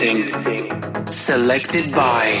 Introducing Selected by